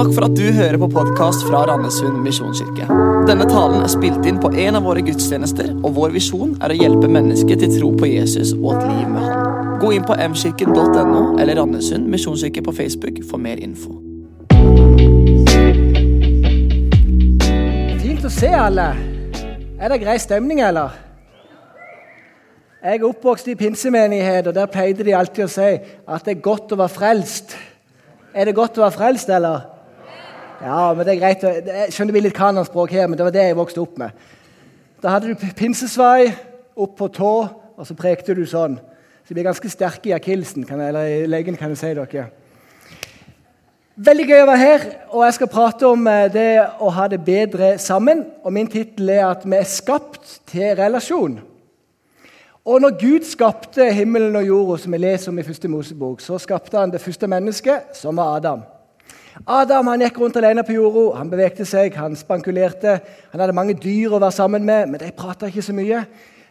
Takk for at du hører på podkast fra Randesund misjonskirke. Denne talen er spilt inn på en av våre gudstjenester, og vår visjon er å hjelpe mennesker til tro på Jesus og et liv med Han. Gå inn på mkirken.no eller Randesund misjonskirke på Facebook for mer info. Fint å se alle. Er det grei stemning, eller? Jeg er oppvokst i pinsemenighet, og der pleide de alltid å si at det er godt å være frelst. Er det godt å være frelst, eller? Ja, men det er greit. Jeg skjønner vi litt kanonspråk her, men det var det jeg vokste opp med. Da hadde du pinsesvai opp på tå, og så prekte du sånn. Så de er ganske sterke i akillesen, eller i leggen, kan jeg si dere. Veldig gøy å være her, og jeg skal prate om eh, det å ha det bedre sammen. Og Min tittel er at vi er skapt til relasjon. Og når Gud skapte himmelen og jorda, som vi leser om i første Mosebok, så skapte han det første mennesket, som var Adam. Adam han gikk rundt alene på jorda. Han bevegte seg, han spankulerte. Han hadde mange dyr å være sammen med, men de prata ikke så mye.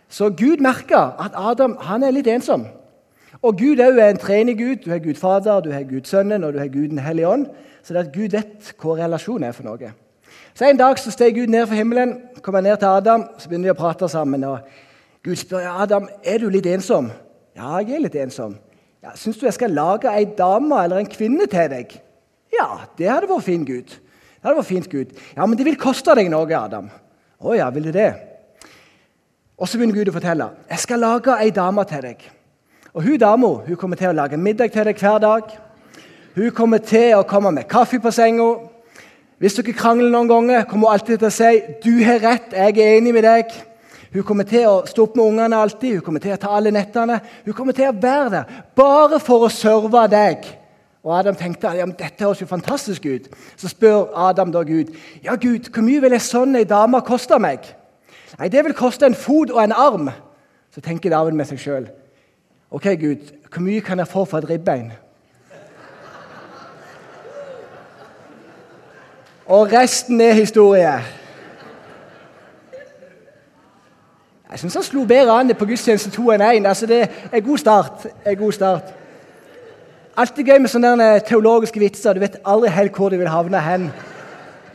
Så Gud merka at Adam han er litt ensom. Og Gud er jo en trening Gud. Du har Gud Fader, du har Gud Sønnen og du har Gud Den hellige ånd. Så det at Gud vet hva relasjon er for noe. Så En dag så steg Gud ned fra himmelen, kom ned til Adam, så begynner de å prate sammen. og Gud spør ja, Adam er du litt ensom. Ja, jeg er litt ensom. Ja, Syns du jeg skal lage ei dame eller en kvinne til deg? Ja, det hadde vært fint, Gud. Det hadde vært fint, Gud. Ja, Men det vil koste deg noe, Adam. Å ja, vil det det? Og så begynner Gud å fortelle. Jeg skal lage ei dame til deg. Og Hun dama kommer til å lage middag til deg hver dag. Hun kommer til å komme med kaffe på senga. Hvis dere krangler noen ganger, kommer hun alltid til å si 'Du har rett, jeg er enig med deg'. Hun kommer til å stå opp med ungene alltid, hun kommer til å ta alle nettene. Hun kommer til å være der bare for å serve deg. Og Adam tenkte ja, dette høres jo fantastisk ut. Så spør Adam da Gud ja Gud, hvor mye vil ei sånn ei dame koste meg. Nei, Det vil koste en fot og en arm. Så tenker David med seg sjøl. Ok, Gud, hvor mye kan jeg få for et ribbein? Og resten er historie. Jeg syns han slo bedre an på gudstjeneste 2 enn 1. Altså, det er god start. Er god start. Alltid gøy med sånne teologiske vitser. Du vet aldri helt hvor de vil havne hen.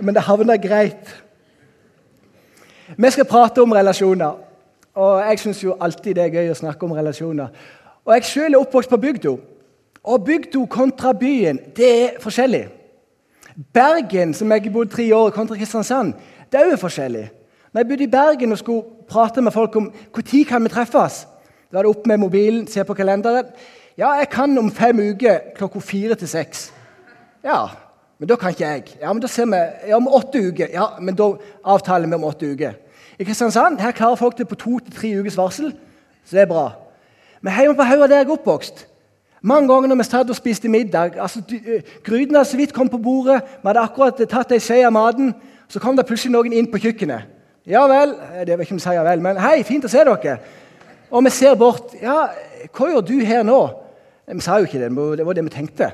Men det havner greit. Vi skal prate om relasjoner. Og jeg syns jo alltid det er gøy å snakke om relasjoner. Og Jeg sjøl er oppvokst på bygda. Og bygda kontra byen, det er forskjellig. Bergen, som jeg har bodd tre år, kontra Kristiansand, det er òg forskjellig. Når jeg bodde i Bergen og skulle prate med folk om når kan vi treffes, da var det opp med mobilen, se på kalenderen. Ja, jeg kan om fem uker klokka fire til seks. Ja, men da kan ikke jeg. Ja, men da ser vi ja, om åtte uker. Ja, men da avtaler vi om åtte uker. I Kristiansand her klarer folk det på to til tre ukers varsel, så det er bra. Men hjemme på Haua, der jeg er oppvokst mange ganger når vi satt og spiste middag altså, Grytene hadde så vidt kommet på bordet, vi hadde akkurat tatt ei skje av maten, så kom det plutselig noen inn på kjøkkenet. Ja vel. Det vet ikke om vi sier vel, men hei, fint å se dere. Og vi ser bort. Ja, hva gjør du her nå? Vi sa jo ikke det, det var det vi tenkte.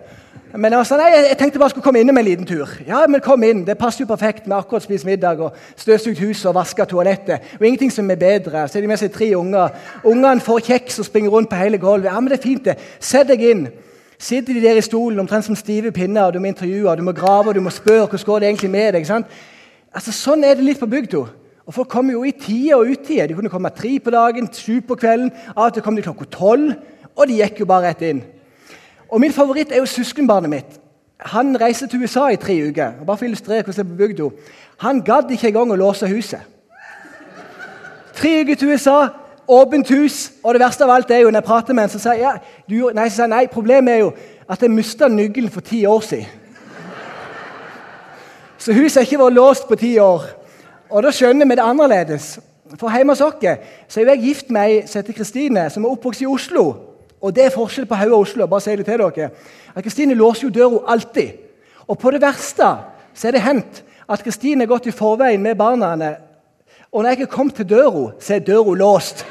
Men altså, nei, jeg tenkte bare skulle komme inn med en liten tur. Ja, men kom inn, Det passer jo perfekt. Har akkurat spist middag og støvsugd huset og vaska toalettet. Og ingenting som er bedre. Så er de med seg tre unger. Ungene får kjeks og springer rundt på hele gulvet. Ja, men det er fint, det. Sett deg inn. Sitter de der i stolen omtrent som stive pinner, og du må intervjue, du må grave, og du må spørre hvordan går det egentlig med deg. sant? Altså, Sånn er det litt på bygda. Og Folk kommer jo i tide og utide. De kunne komme tre på dagen, sju på kvelden. Av og til kom de klokka tolv, og de gikk jo bare rett inn. Og Min favoritt er jo søskenbarnet mitt. Han reiste til USA i tre uker. og bare for å illustrere hvordan det er på. Han gadd ikke engang å låse huset. Tre uker til USA, åpent hus, og det verste av alt er jo når jeg prater med en som sier ja, du, nei, så sier, nei, problemet er jo at jeg mista nøkkelen for ti år siden. Så huset har ikke vært låst på ti år. Og Da skjønner vi det annerledes. For Hjemme hos oss er jeg gift med ei som heter Kristine, som er oppvokst i Oslo. Og Det er forskjell på Haug og Oslo. bare si det til dere. At Kristine låser jo døra alltid. Og på det verste så er det hendt at Kristine har gått i forveien med barna. Og når jeg er kommet til døra, så er døra låst.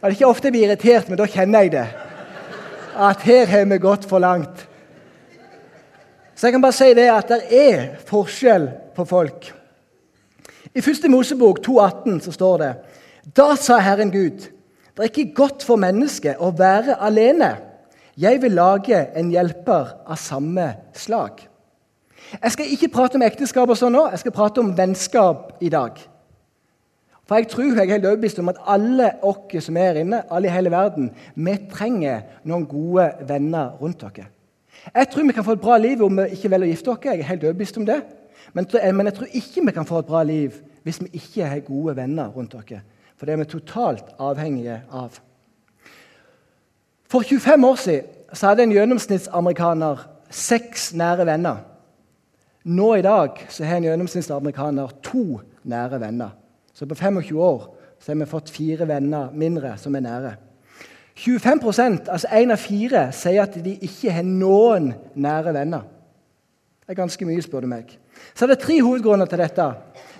Det er ikke ofte jeg blir irritert, men da kjenner jeg det. At her har vi gått for langt. Så jeg kan bare si det at det er forskjell på folk. I 1. Mosebok 2,18 så står det Da sa Herren Gud, det er ikke godt for mennesket å være alene. Jeg vil lage en hjelper av samme slag. Jeg skal ikke prate om ekteskap og sånn nå, jeg skal prate om vennskap i dag. For jeg tror jeg er helt overbevist om at alle oss som er her inne, alle i hele verden, vi trenger noen gode venner rundt oss. Jeg tror vi kan få et bra liv om vi ikke velger å gifte oss. Jeg er helt overbevist om det. Men, jeg tror ikke vi kan få et bra liv hvis vi ikke har gode venner rundt oss. For det er vi totalt avhengige av. For 25 år siden så hadde en gjennomsnittsamerikaner seks nære venner. Nå i dag så har en gjennomsnittsamerikaner to nære venner. Så på 25 år så har vi fått fire venner mindre som er nære. 25% altså én av fire, sier at de ikke har noen nære venner. Det er ganske mye, spør du meg. Så det er tre hovedgrunner til dette.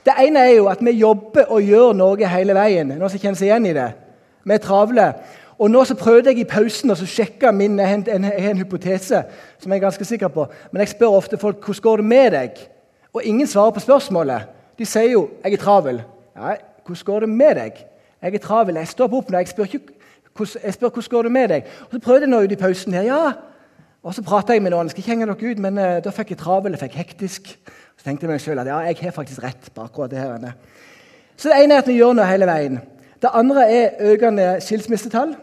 Det ene er jo at vi jobber og gjør noe hele veien. Noen som kjenner seg igjen i det? Vi er travle. Og nå så prøvde jeg i pausen å sjekke min, jeg har en, en, hypotese som jeg er ganske sikker på. Men jeg spør ofte folk hvordan går det med deg. Og ingen svarer på spørsmålet. De sier jo 'jeg er travel'. Nei, hvordan går det med deg? Jeg er travel. Jeg står opp nå. Jeg spør, ikke, jeg spør hvordan går det med deg. Og Så prøvde jeg nå ut i pausen. her, ja. Og så prata jeg med noen. Jeg skal ikke henge dere ut, men uh, da fikk jeg travel, jeg fikk hektisk. Så tenkte jeg meg selv at ja, jeg har faktisk rett på akkurat det her. Så det ene er at vi gjør noe hele veien. Det andre er økende skilsmissetall.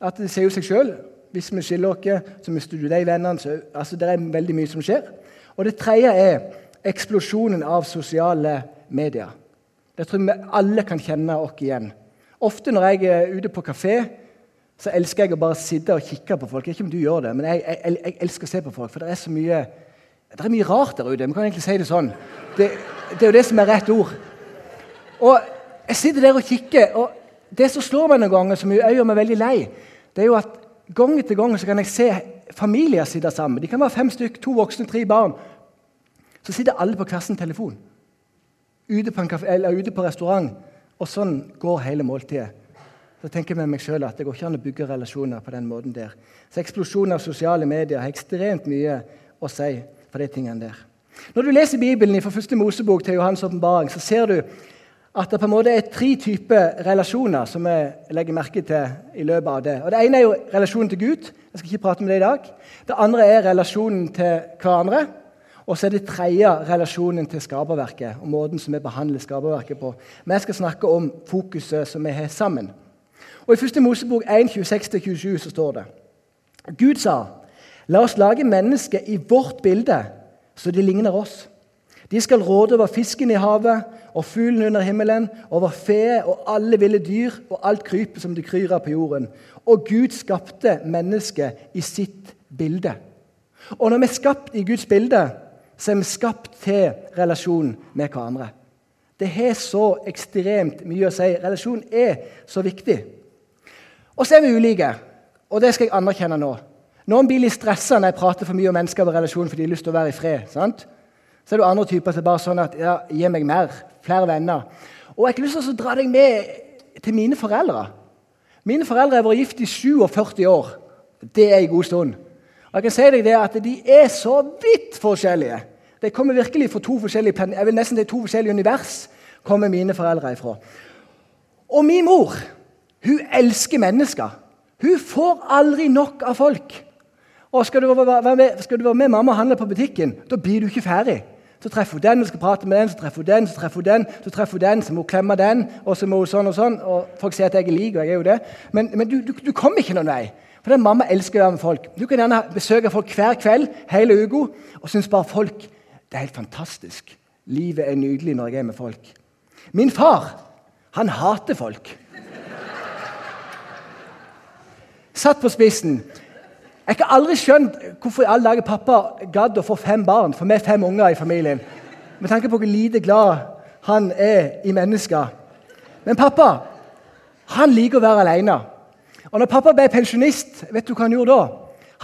At det sier jo seg sjøl. Hvis vi skiller oss, så mister du de vennene. Så, altså, det er veldig mye som skjer. Og det tredje er eksplosjonen av sosiale medier. Det tror jeg vi alle kan kjenne oss igjen. Ofte når jeg er ute på kafé, så elsker jeg å bare sitte og kikke på folk. Ikke om du gjør det, men jeg, jeg, jeg elsker å se på folk, for det er så mye, det er mye rart der ute. Vi kan egentlig si det sånn. Det, det, er jo det som er rett ord. Og Jeg sitter der og kikker, og det som slår meg noen ganger, som gjør meg veldig lei, det er jo at gang etter gang så kan jeg se familier sitte sammen. De kan være fem stykk, to voksne, tre barn. Så sitter alle på hver sin telefon ute på, kafé, eller ute på restaurant. Og sånn går hele måltidet. Så tenker jeg med meg selv at Det går ikke an å bygge relasjoner på den måten der. Så Eksplosjonen av sosiale medier har ekstremt mye å si for de tingene der. Når du leser Bibelen fra første Mosebok til Johans åpenbaring, så ser du at det på en måte er tre typer relasjoner som jeg legger merke til i løpet av det. Og Det ene er jo relasjonen til Gud. Jeg skal ikke prate om det i dag. Det andre er relasjonen til hverandre. Og så er det tredje relasjonen til skaperverket og måten som vi behandler skaperverket på. Men jeg skal snakke om fokuset som vi har sammen. Og I 1. Mosebok 1, 26-27 så står det Gud sa, la oss lage mennesker i vårt bilde, så de ligner oss. De skal råde over fisken i havet og fuglen under himmelen, over fe og alle ville dyr og alt krypet som det kryr av på jorden. Og Gud skapte mennesket i sitt bilde. Og når vi er skapt i Guds bilde, så er vi skapt til relasjon med hverandre. Det har så ekstremt mye å si. Relasjon er så viktig. Og så er vi ulike, og det skal jeg anerkjenne nå. Noen blir litt stressa når jeg prater for mye om mennesker og relasjon, for de har lyst til å være i fred. sant? Så er det andre typer som er bare sånn at ja, gi meg mer, flere venner. Og jeg har ikke lyst til å dra deg med til mine foreldre. Mine foreldre har vært gift i 47 år. Det er en god stund. Og jeg kan si deg det at De er så vidt forskjellige. De kommer virkelig fra to forskjellige jeg vil nesten til to forskjellige univers. kommer mine foreldre ifra. Og min mor hun elsker mennesker. Hun får aldri nok av folk. Og Skal du være med, skal du være med mamma og handle på butikken, da blir du ikke ferdig. Så treffer hun den og skal prate med den, så treffer hun den, så treffer hun den, så treffer hun den, så må hun klemme den, og så må hun sånn og sånn. og Folk sier at jeg er lik, og jeg er jo det. Men, men du, du, du kommer ikke noen vei. For den mamma elsker å være med folk. Du kan gjerne besøke folk hver kveld hele uka og synes bare folk det er helt fantastisk. Livet er nydelig når jeg er med folk. Min far han hater folk. Satt på spissen. Jeg har aldri skjønt hvorfor i alle dager pappa gadd å få fem barn, for vi er fem unger i familien. Med tanke på hvor lite glad han er i mennesker. Men pappa han liker å være alene. Og når pappa ble pensjonist, vet du hva han gjorde da?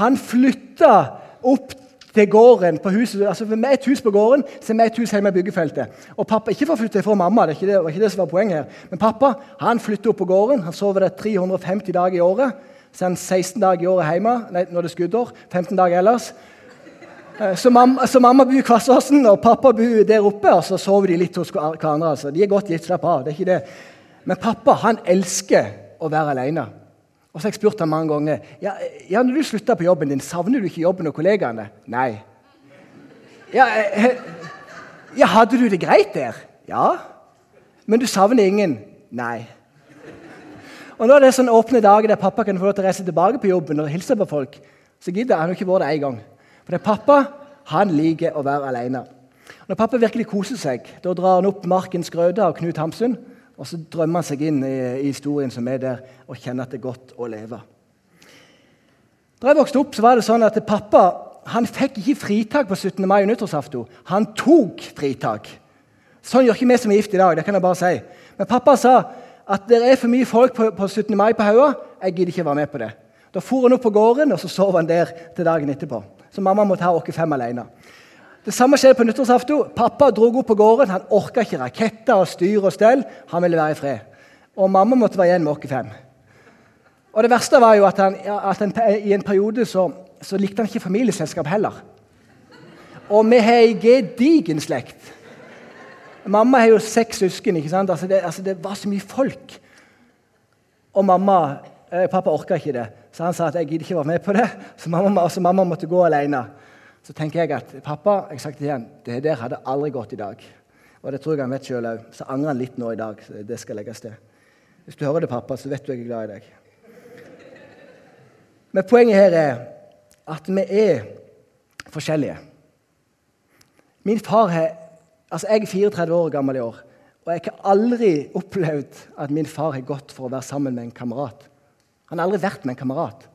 Han flytta opp til gården på huset. altså Med et hus på gården så med et hus hjemme i byggefeltet. Og pappa, Ikke for å flytte fra mamma, det, det var ikke det som var poenget her. Men pappa han flytta opp på gården. Han sover der 350 dager i året. Så er han 16 dager i året hjemme nei, det er skuddår. 15 dager ellers. Eh, så mamma, så mamma bor i Kvassåsen, og pappa bor der oppe. Og så sover de litt hos hverandre. altså. De er godt gitt, slapp av. det er ikke det. Men pappa han elsker å være alene. Og så har jeg spurt ham mange ganger ja, ja, når du slutta på jobben din, savner du ikke jobben og kollegaene. Nei. Ja, eh, ja, hadde du det greit der? Ja. Men du savner ingen? Nei. Og nå er det sånn åpne dager der pappa kan få lov til å reise tilbake på jobben og hilse på folk. Så gidder han jo ikke vært det én gang. For det er pappa han liker å være alene. Når pappa virkelig koser seg, da drar han opp Markens Grøde av Knut Hamsun. Og så drømmer han seg inn i, i, historien som er der, og kjenner at det er godt å leve. Da jeg vokste opp, så var det sånn at pappa han fikk ikke fritak på 17. mai og nyttårsaften. Han tok fritak. Sånn gjør ikke vi som er gift i dag. det kan jeg bare si. Men pappa sa at det er for mye folk på, på 17. mai på Haua. Jeg gidder ikke være med på det. Da for han opp på gården, og så sov han der til dagen etterpå. Så mamma måtte ha oss fem alene. Det samme skjedde på nyttårsaften. Pappa dro opp på gården. Han orka ikke raketter og styr og stell. Han ville være i fred. Og mamma måtte være igjen med oss fem. Og det verste var jo at, han, at han, i en periode så, så, likte han ikke familieselskap heller. Og vi har ei gedigen slekt. Mamma har jo seks søsken. Altså det, altså det, var så mye folk. Og mamma, eh, pappa orka ikke det, så han sa at jeg gidder ikke være med på det. Så mamma, altså mamma måtte gå alene. Så tenker jeg at pappa jeg sagt det igjen, det der hadde aldri gått i dag. Og det tror jeg han vet sjøl òg. Så angrer han litt nå i dag. så det skal legges til. Hvis du hører det, pappa, så vet du jeg er glad i deg. Men poenget her er at vi er forskjellige. Min far har, altså Jeg er 34 år gammel i år, og jeg har aldri opplevd at min far har gått for å være sammen med en kamerat. Han har aldri vært med en kamerat.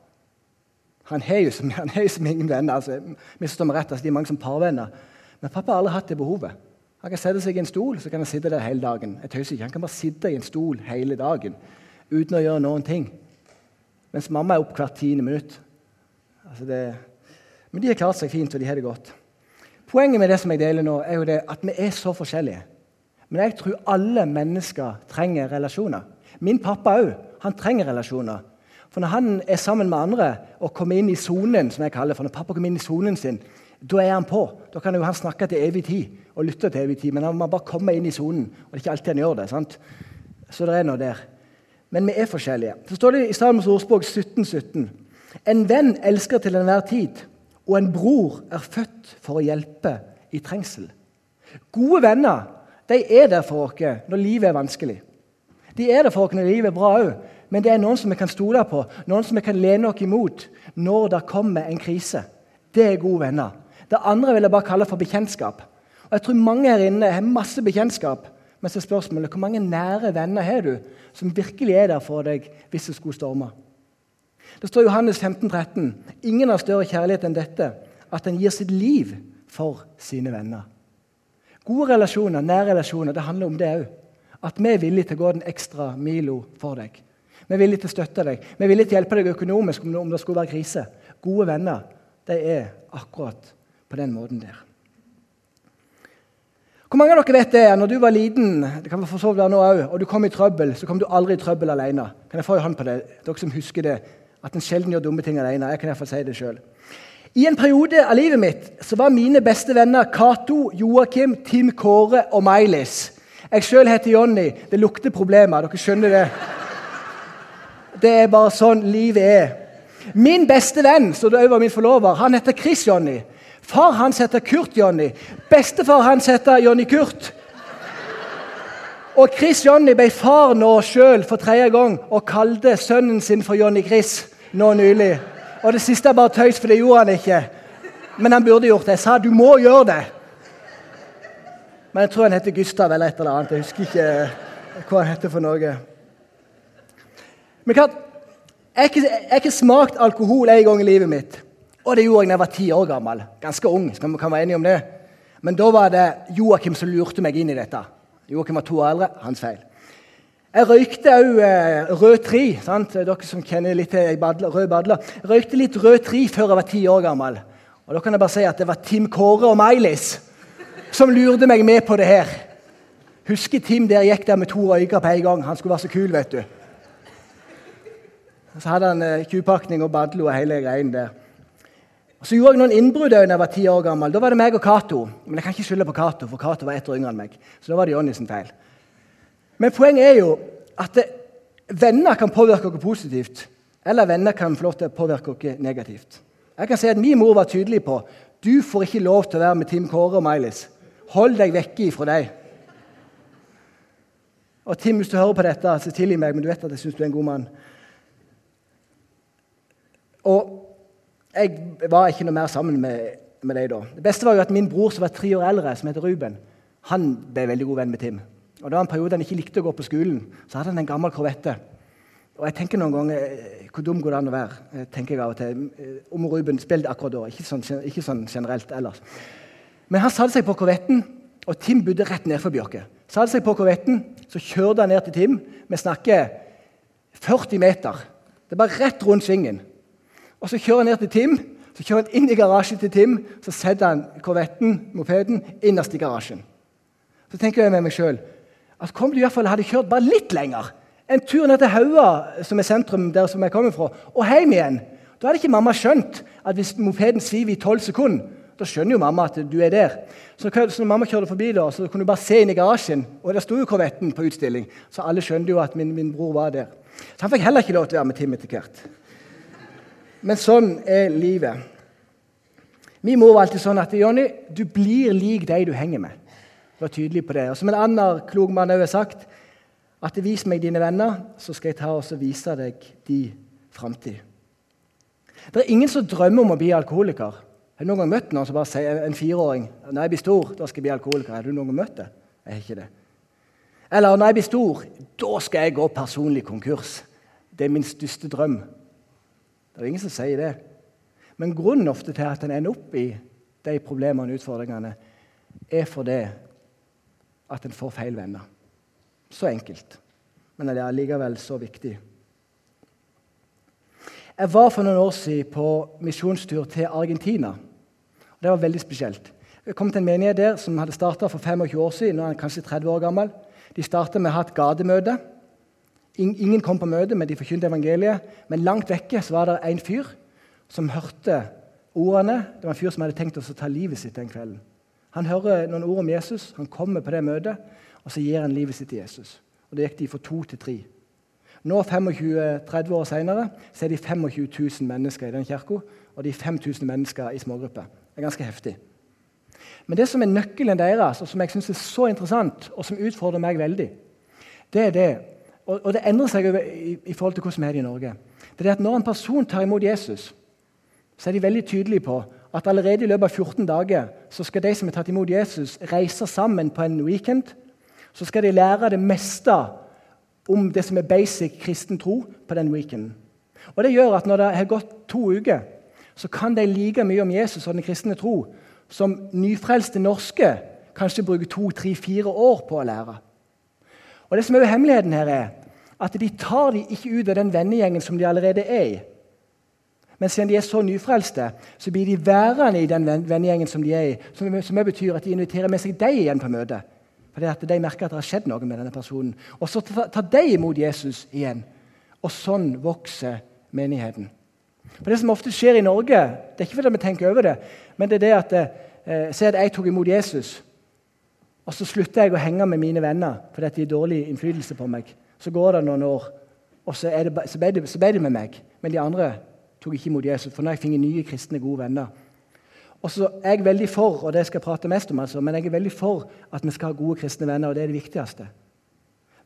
Han har jo som, har som ingen venner. altså, misforstår meg rett, altså, De er mange som parvenner. Men pappa har aldri hatt det behovet. Han kan sette seg i en stol så kan han sitte der hele dagen. Jeg tøyser ikke, Han kan bare sitte i en stol hele dagen uten å gjøre noen ting. Mens mamma er opp hvert tiende minutt. Altså det, men de har klart seg fint, og de har det godt. Poenget med det som jeg deler nå, er jo det at vi er så forskjellige. Men jeg tror alle mennesker trenger relasjoner. Min pappa òg. Han trenger relasjoner. For når han er sammen med andre og kommer inn i sonen, som jeg kaller for når pappa kommer inn i sonen sin, da er han på. Da kan jo han snakke til evig tid og lytte til evig tid. Men han må bare komme inn i sonen. Og det er ikke alltid han gjør det. sant? Så det er noe der. Men vi er forskjellige. Så står det i Salmos ordspråk 1717 En venn elsker til enhver tid, og en bror er født for å hjelpe i trengsel. Gode venner de er der for oss når livet er vanskelig. De er der for oss når livet er bra òg. Men det er noen som vi kan stole på, noen som vi kan lene oss imot når det kommer en krise. Det er gode venner. Det andre vil jeg bare kalle for bekjentskap. Og Jeg tror mange her inne har masse bekjentskap. Men så er spørsmålet hvor mange nære venner har du som virkelig er der for deg hvis det skulle storme? Det står i Johannes 15, 13. Ingen har større kjærlighet enn dette, at en gir sitt liv for sine venner. Gode relasjoner, nære relasjoner, det handler om det òg. At vi er villige til å gå den ekstra milo for deg. Vi er villige til å støtte deg. Vi er villige til å hjelpe deg økonomisk om det skulle være krise. Gode venner de er akkurat på den måten der. Hvor mange av dere vet det? Når du var liten det kan være nå også, og du kom i trøbbel, så kom du aldri i trøbbel alene. Kan jeg få en hånd på det? Dere som husker det, at en sjelden gjør dumme ting alene. Jeg kan iallfall si det selv. I en periode av livet mitt så var mine beste venner Cato, Joakim, Tim Kåre og Mailis. Jeg sjøl heter Jonny. Det lukter problemer. Dere skjønner det? Det er bare sånn livet er. Min beste venn så det var min forlover, han heter Chris Jonny. Far hans heter Kurt Jonny. Bestefar hans heter Jonny Kurt. Og Chris Jonny ble far nå sjøl for tredje gang og kalte sønnen sin for Jonny Chris nå nylig. Og det siste er bare tøys, for det gjorde han ikke. Men han burde gjort det. Jeg sa du må gjøre det. Men jeg tror han heter Gustav eller et eller annet. Jeg husker ikke hva han heter for noe. Men klart, jeg har ikke smakt alkohol en gang i livet mitt. Og det gjorde jeg da jeg var ti år gammel. Ganske ung. skal man kan være enige om det. Men da var det Joakim som lurte meg inn i dette. Joakim var to år eldre. Hans feil. Jeg røykte òg eh, rød tri. Sant? Dere som kjenner litt til rød badler. Jeg røykte litt rød tri før jeg var ti år gammel. Og da kan jeg bare si at det var Tim Kåre og Meilis som lurte meg med på det her. Husker Tim der gikk der med to røyker på en gang. Han skulle være så kul, vet du. Så hadde han eh, og badlo og hele greien der. Så gjorde jeg noen innbrudd da jeg var ti år gammel. Da var det meg og Cato. Men jeg kan ikke skylde på Cato, for Cato var ett år yngre enn meg. Så da var det Jonny feil. Men poenget er jo at venner kan påvirke oss positivt. eller venner kan få lov til å påvirke oss negativt. Jeg kan si at Min mor var tydelig på du får ikke lov til å være med Tim Kåre og Mailis. Hold deg vekke ifra deg. Og Tim, hvis du hører på dette, så tilgi meg, men du vet at jeg syns du er en god mann. Og jeg var ikke noe mer sammen med, med deg da. Det beste var jo at min bror som var tre år eldre, som heter Ruben, han ble veldig god venn med Tim. Og Det var en periode han ikke likte å gå på skolen, så hadde han en gammel korvette. Og jeg tenker noen ganger eh, Hvor dum går det an å være? Eh, tenker jeg av og til. Eh, om Ruben spilte akkurat da, ikke sånn, ikke sånn, generelt ellers. Men han satte seg på korvetten, og Tim bodde rett ned Bjørke. Satte seg på korvetten, så kjørte han ned til Tim. Vi snakker 40 meter. Det er bare rett rundt svingen. Og Så kjører han ned til Tim, så kjører han inn i garasjen til Tim. Så setter han korvetten, mopeden, innerst i garasjen. Så tenker jeg med meg sjøl at kom du i hvert fall hadde kjørt bare litt lenger, en tur ned til Haua, som er sentrum der som jeg kommer fra, og hjem igjen, da hadde ikke mamma skjønt at hvis mopeden sviver i tolv sekunder, da skjønner jo mamma at du er der. Så, så når mamma kjørte forbi, da, så kunne du bare se inn i garasjen, og der sto jo korvetten på utstilling. Så alle skjønte jo at min, min bror var der. Så han fikk heller ikke lov til å være med Tim etter hvert. Men sånn er livet. Min mor var alltid sånn at Jonny, du blir lik de du henger med. Jeg var tydelig på det. Og Som en annen klok mann har sagt at vis meg dine venner, så skal jeg ta og vise deg de framtid. Det er ingen som drømmer om å bli alkoholiker. Har du noen gang møtt noen som bare sier en fireåring når jeg blir stor, da skal jeg bli alkoholiker? Har du noen gang møtt det? Jeg har ikke det. Eller når jeg blir stor, da skal jeg gå personlig konkurs. Det er min største drøm. Det er ingen som sier det. Men grunnen ofte til at en ender opp i de problemene og utfordringene, er fordi at en får feil venner. Så enkelt. Men det er allikevel så viktig. Jeg var for noen år siden på misjonstur til Argentina. Det var veldig spesielt. Jeg kom til en menighet der som hadde starta for 25 år siden. Nå er kanskje 30 år gammel. De starta med å ha et gatemøte. Ingen kom på møte, men de forkynte evangeliet. Men langt vekke så var det en fyr som hørte ordene. Det var en fyr som hadde tenkt å ta livet sitt den kvelden. Han hører noen ord om Jesus, han kommer på det møtet, og så gir han livet sitt til Jesus. Og Det gikk de fra to til tre. Nå, 25-30 år senere, så er de 25 000 mennesker i den kirka, og de er 5000 mennesker i smågrupper. Det er ganske heftig. Men det som er nøkkelen deres, og som jeg synes er så interessant, og som utfordrer meg veldig, det er det og, det endrer seg i, forhold til hvordan vi er i Norge. Det er at Når en person tar imot Jesus, så er de veldig tydelige på at allerede i løpet av 14 dager så skal de som har tatt imot Jesus, reise sammen på en weekend. Så skal de lære det meste om det som er basic kristen tro på den weekenden. Og Det gjør at når det har gått to uker, så kan de like mye om Jesus og den kristne tro som nyfrelste norske kanskje bruker to, tre, fire år på å lære. Og det som er Hemmeligheten her er at de tar de ikke ut av den vennegjengen som de allerede er i. Men siden de er så nyfrelste, så blir de værende i den vennegjengen som de er i. Som, som betyr at de inviterer med seg deg igjen på møtet. Fordi at de merker at det har skjedd noe med denne personen. Og så tar de imot Jesus igjen. Og sånn vokser menigheten. For Det som ofte skjer i Norge, det er ikke fordi vi tenker over det, men det er det at eh, Se at jeg tok imot Jesus. Og så slutter jeg å henge med mine venner fordi de har dårlig innflytelse på meg. Så går det noen år, og så, det, så, ble det, så, ble det, med meg. Men de andre tok ikke imot Jesus. For nå har jeg fått nye kristne, gode venner. Og så er jeg veldig for og det skal jeg prate mest om, altså, men jeg er veldig for at vi skal ha gode kristne venner. og det er det viktigste.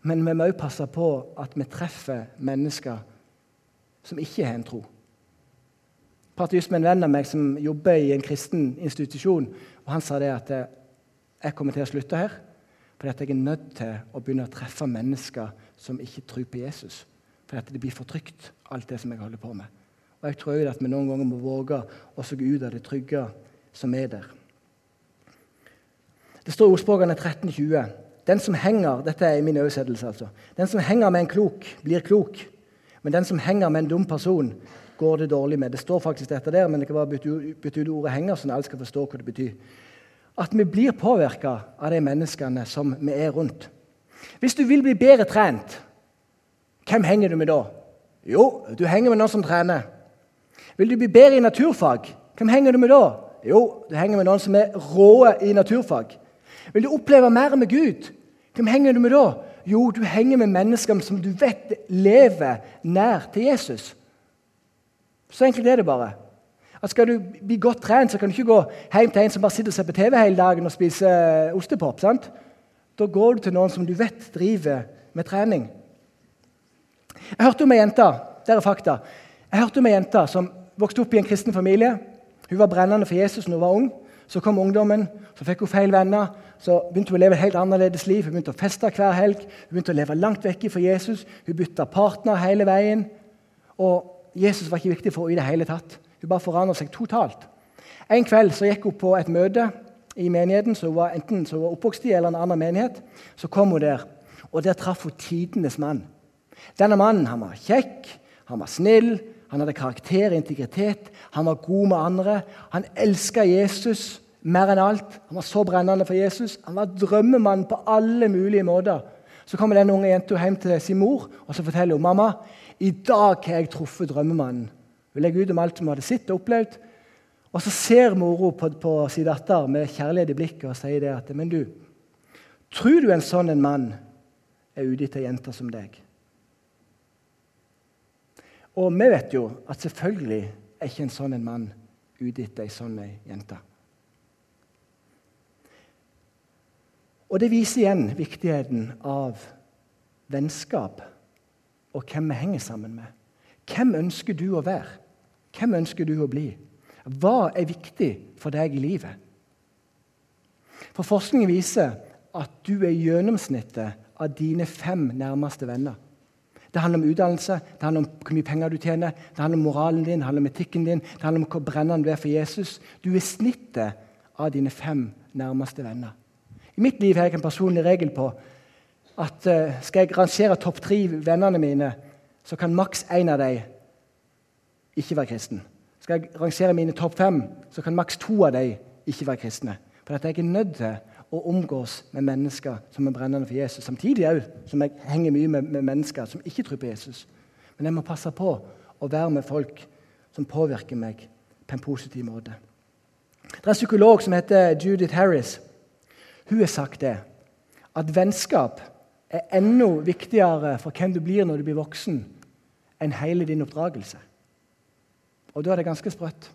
Men vi må også passe på at vi treffer mennesker som ikke har en tro. Jeg pratet just med en venn av meg som jobber i en kristen institusjon. og Han sa det at jeg kommer til å slutte her fordi at jeg er nødt til å begynne å treffe mennesker som ikke tror på Jesus. Fordi at det blir for trygt, alt det som jeg holder på med. Og Jeg tror at vi noen ganger må våge å gå ut av det trygge som er der. Det står i ordspråkene 1320. Den som henger dette er i min oversettelse altså, den som henger med en klok, blir klok. Men den som henger med en dum person, går det dårlig med. Det står faktisk dette der, men det kan bare bytte ordet 'henger', sånn at alle skal forstå hva det betyr at vi blir påvirka av de menneskene som vi er rundt. Hvis du vil bli bedre trent, hvem henger du med da? Jo, du henger med noen som trener. Vil du bli bedre i naturfag, hvem henger du med da? Jo, du henger med noen som er råe i naturfag. Vil du oppleve mer med Gud, hvem henger du med da? Jo, du henger med mennesker som du vet lever nær til Jesus. Så enkelt er det bare. At Skal du bli godt trent, så kan du ikke gå hjem til en som bare sitter og ser på TV hele dagen og spiser ostepop. sant? Da går du til noen som du vet driver med trening. Jeg hørte om ei jente der er fakta. Jeg hørte om ei jente som vokste opp i en kristen familie. Hun var brennende for Jesus når hun var ung. Så kom ungdommen, så fikk hun feil venner. Så begynte hun å leve et helt annerledes liv. Hun begynte å feste hver helg. Hun begynte å leve langt vekk fra Jesus. Hun bytta partner hele veien. Og Jesus var ikke viktig for henne i det hele tatt. Hun bare forandret seg totalt. En kveld så gikk hun på et møte i menigheten, så hun var enten så hun oppvokst i eller en annen menighet. Så kom hun der, og der traff hun tidenes mann. Denne mannen han var kjekk, han var snill, han hadde karakter og integritet. Han var god med andre. Han elska Jesus mer enn alt. Han var så brennende for Jesus. Han var drømmemann på alle mulige måter. Så kommer denne unge jenta hjem til sin mor og så forteller hun, mamma, i dag har jeg truffet drømmemannen. Hun legger ut om alt hun hadde sett og opplevd. Og Så ser mora på, på sin datter med kjærlighet i blikket og sier det at Men du, tror du en sånn en mann er ute etter jenter som deg? Og vi vet jo at selvfølgelig er ikke en sånn en mann ute etter ei sånn jente. Og Det viser igjen viktigheten av vennskap og hvem vi henger sammen med. Hvem ønsker du å være? Hvem ønsker du å bli? Hva er viktig for deg i livet? For Forskningen viser at du er gjennomsnittet av dine fem nærmeste venner. Det handler om utdannelse, det handler om hvor mye penger du tjener, det handler om moralen din, det handler om etikken din, det handler om hvor brennende du er for Jesus. Du er snittet av dine fem nærmeste venner. I mitt liv har jeg en personlig regel på at uh, skal jeg rangere topp tre vennene mine, så kan maks én av dem ikke være kristen. Skal jeg rangere mine topp fem, så kan maks to av dem ikke være kristne. For at jeg er nødt til å omgås med mennesker som er brennende for Jesus. Samtidig òg som jeg henger mye med, med, mennesker som ikke tror på Jesus. Men jeg må passe på å være med folk som påvirker meg på en positiv måte. Det er en psykolog som heter Judith Harris. Hun har sagt det, at vennskap er enda viktigere for hvem du blir når du blir voksen, enn hele din oppdragelse. Og da er det ganske sprøtt.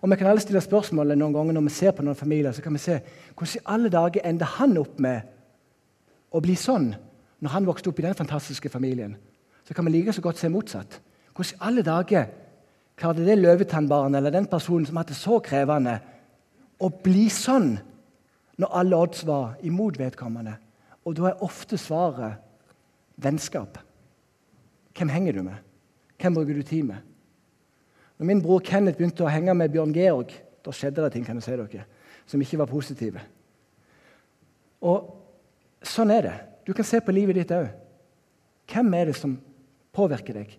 Og Vi kan alle stille spørsmålet noen ganger når vi ser på noen familier. så kan vi se, Hvordan i alle dager ender han opp med å bli sånn når han vokste opp i den fantastiske familien? Så kan vi like så godt se motsatt. Hvordan i alle dager klarte det løvetannbarnet eller den personen som hadde det så krevende, å bli sånn når alle odds var imot vedkommende? Og da er ofte svaret vennskap. Hvem henger du med? Hvem bruker du tid med? Når min bror Kenneth begynte å henge med Bjørn Georg, da skjedde det ting kan jeg si dere, som ikke var positive. Og Sånn er det. Du kan se på livet ditt òg. Hvem er det som påvirker deg?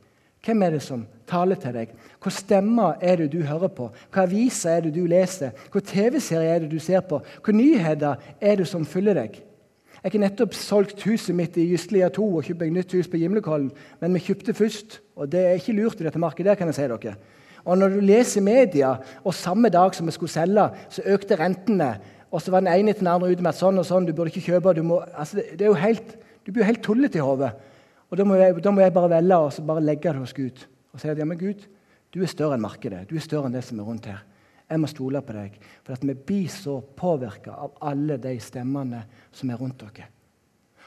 Hvem er det som taler til deg? Hvor stemmer er det du hører på? Hva aviser er det du leser? Hvor TV-serie er det du ser på? Hvor nyheter er det som følger deg? Jeg har nettopp solgt huset mitt i Gislia 2 og kjøpt nytt hus på Gimlekollen. Men vi kjøpte først, og det er ikke lurt i dette markedet. kan jeg si dere. Og når du leser media, og samme dag som vi skulle selge, så økte rentene, og så var den ene til den andre ute med at sånn og sånn, du burde ikke kjøpe du, må, altså, det, er jo helt, du blir jo helt tullete i hodet. Og da må, jeg, da må, jeg, bare velge og så bare legge det hos Gud. Og si at ja, men Gud, du er større enn markedet. Du er større enn det som er rundt her. Jeg må stole på deg. For at vi blir så påvirka av alle de stemmene som er rundt dere.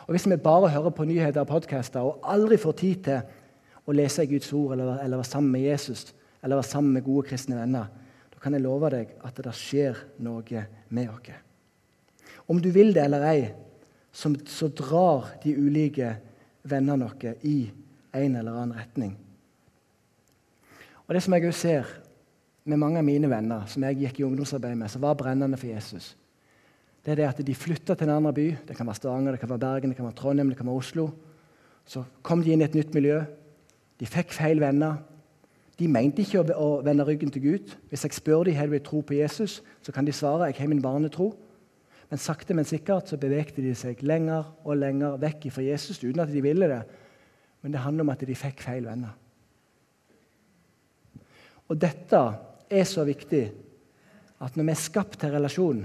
Og Hvis vi bare hører på nyheter og podkaster og aldri får tid til å lese Guds ord eller, eller være sammen med Jesus, eller være sammen med gode kristne venner, da kan jeg love deg at det skjer noe med oss. Om du vil det eller ei, så, drar de ulike vennene våre i en eller annen retning. Og Det som jeg òg ser med mange av mine venner som jeg gikk i ungdomsarbeid med, som var brennende for Jesus, det er det at de flytta til en annen by. Det kan være Stavanger, det kan være Bergen, det kan være Trondheim, det kan være Oslo. Så kom de inn i et nytt miljø. De fikk feil venner. De mente ikke å, vende ryggen til Gud. Hvis jeg spør dem har de tro på Jesus, så kan de svare jeg har min barnetro. Men sakte, men sikkert så bevegte de seg lenger og lenger vekk fra Jesus uten at de ville det. Men det handler om at de fikk feil venner. Og dette er så viktig at når vi er skapt til relasjon,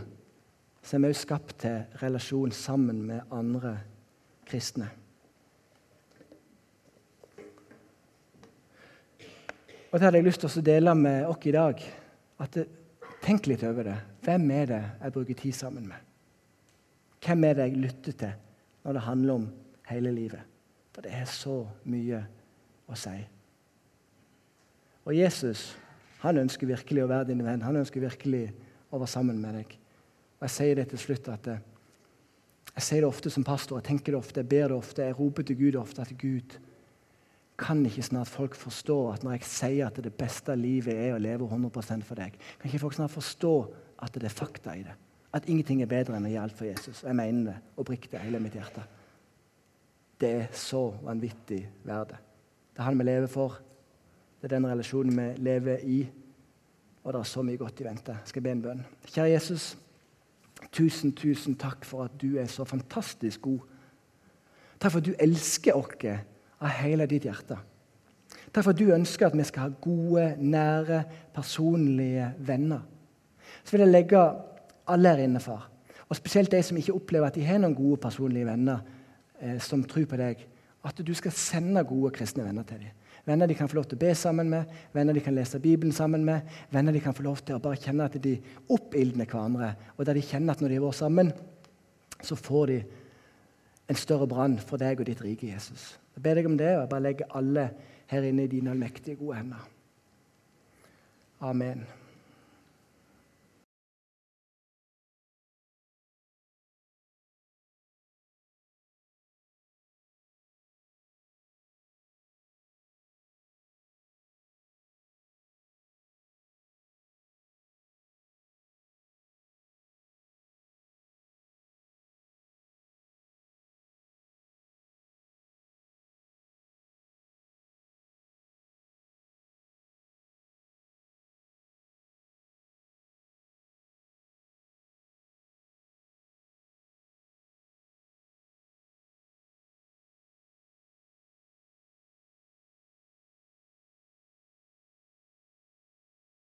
så er vi også skapt til relasjon sammen med andre kristne. Og det hadde jeg lyst til å dele med oss i dag. At Tenk litt over det. Hvem er det jeg bruker tid sammen med? Hvem er det jeg lytter til når det handler om hele livet? For det er så mye å si. Og Jesus han ønsker virkelig å være din venn. Han ønsker virkelig å være sammen med deg. Og Jeg sier det til slutt at det, jeg sier det ofte som pastor, jeg tenker det ofte, jeg ber det ofte, jeg roper til Gud ofte at Gud, kan ikke snart folk forstå at når jeg sier at det beste livet er å leve 100% for deg, kan ikke folk snart forstå at det er fakta i det? At ingenting er bedre enn å gi alt for Jesus. Jeg mener det oppriktig hele mitt hjerte. Det er så vanvittig verdt Det er han vi lever for. Det er den relasjonen vi lever i. Og det er så mye godt i vente. Jeg skal be en bønn. Kjære Jesus. Tusen, tusen takk for at du er så fantastisk god. Takk for at du elsker oss av hele ditt hjerte. Derfor du ønsker at vi skal ha gode, nære, personlige venner. Så vil jeg legge alle her inne, far, og spesielt de som ikke opplever at de har noen gode, personlige venner eh, som tror på deg, at du skal sende gode kristne venner til dem. Venner de kan få lov til å be sammen med, venner de kan lese Bibelen sammen med, venner de kan få lov til å bare kjenne at de oppildner hverandre, og der de kjenner at når de har vært sammen, så får de en større brann for deg og ditt rike, Jesus. Jeg ber deg om det, og jeg bare legger alle her inne i dine allmektige, gode hender. Amen.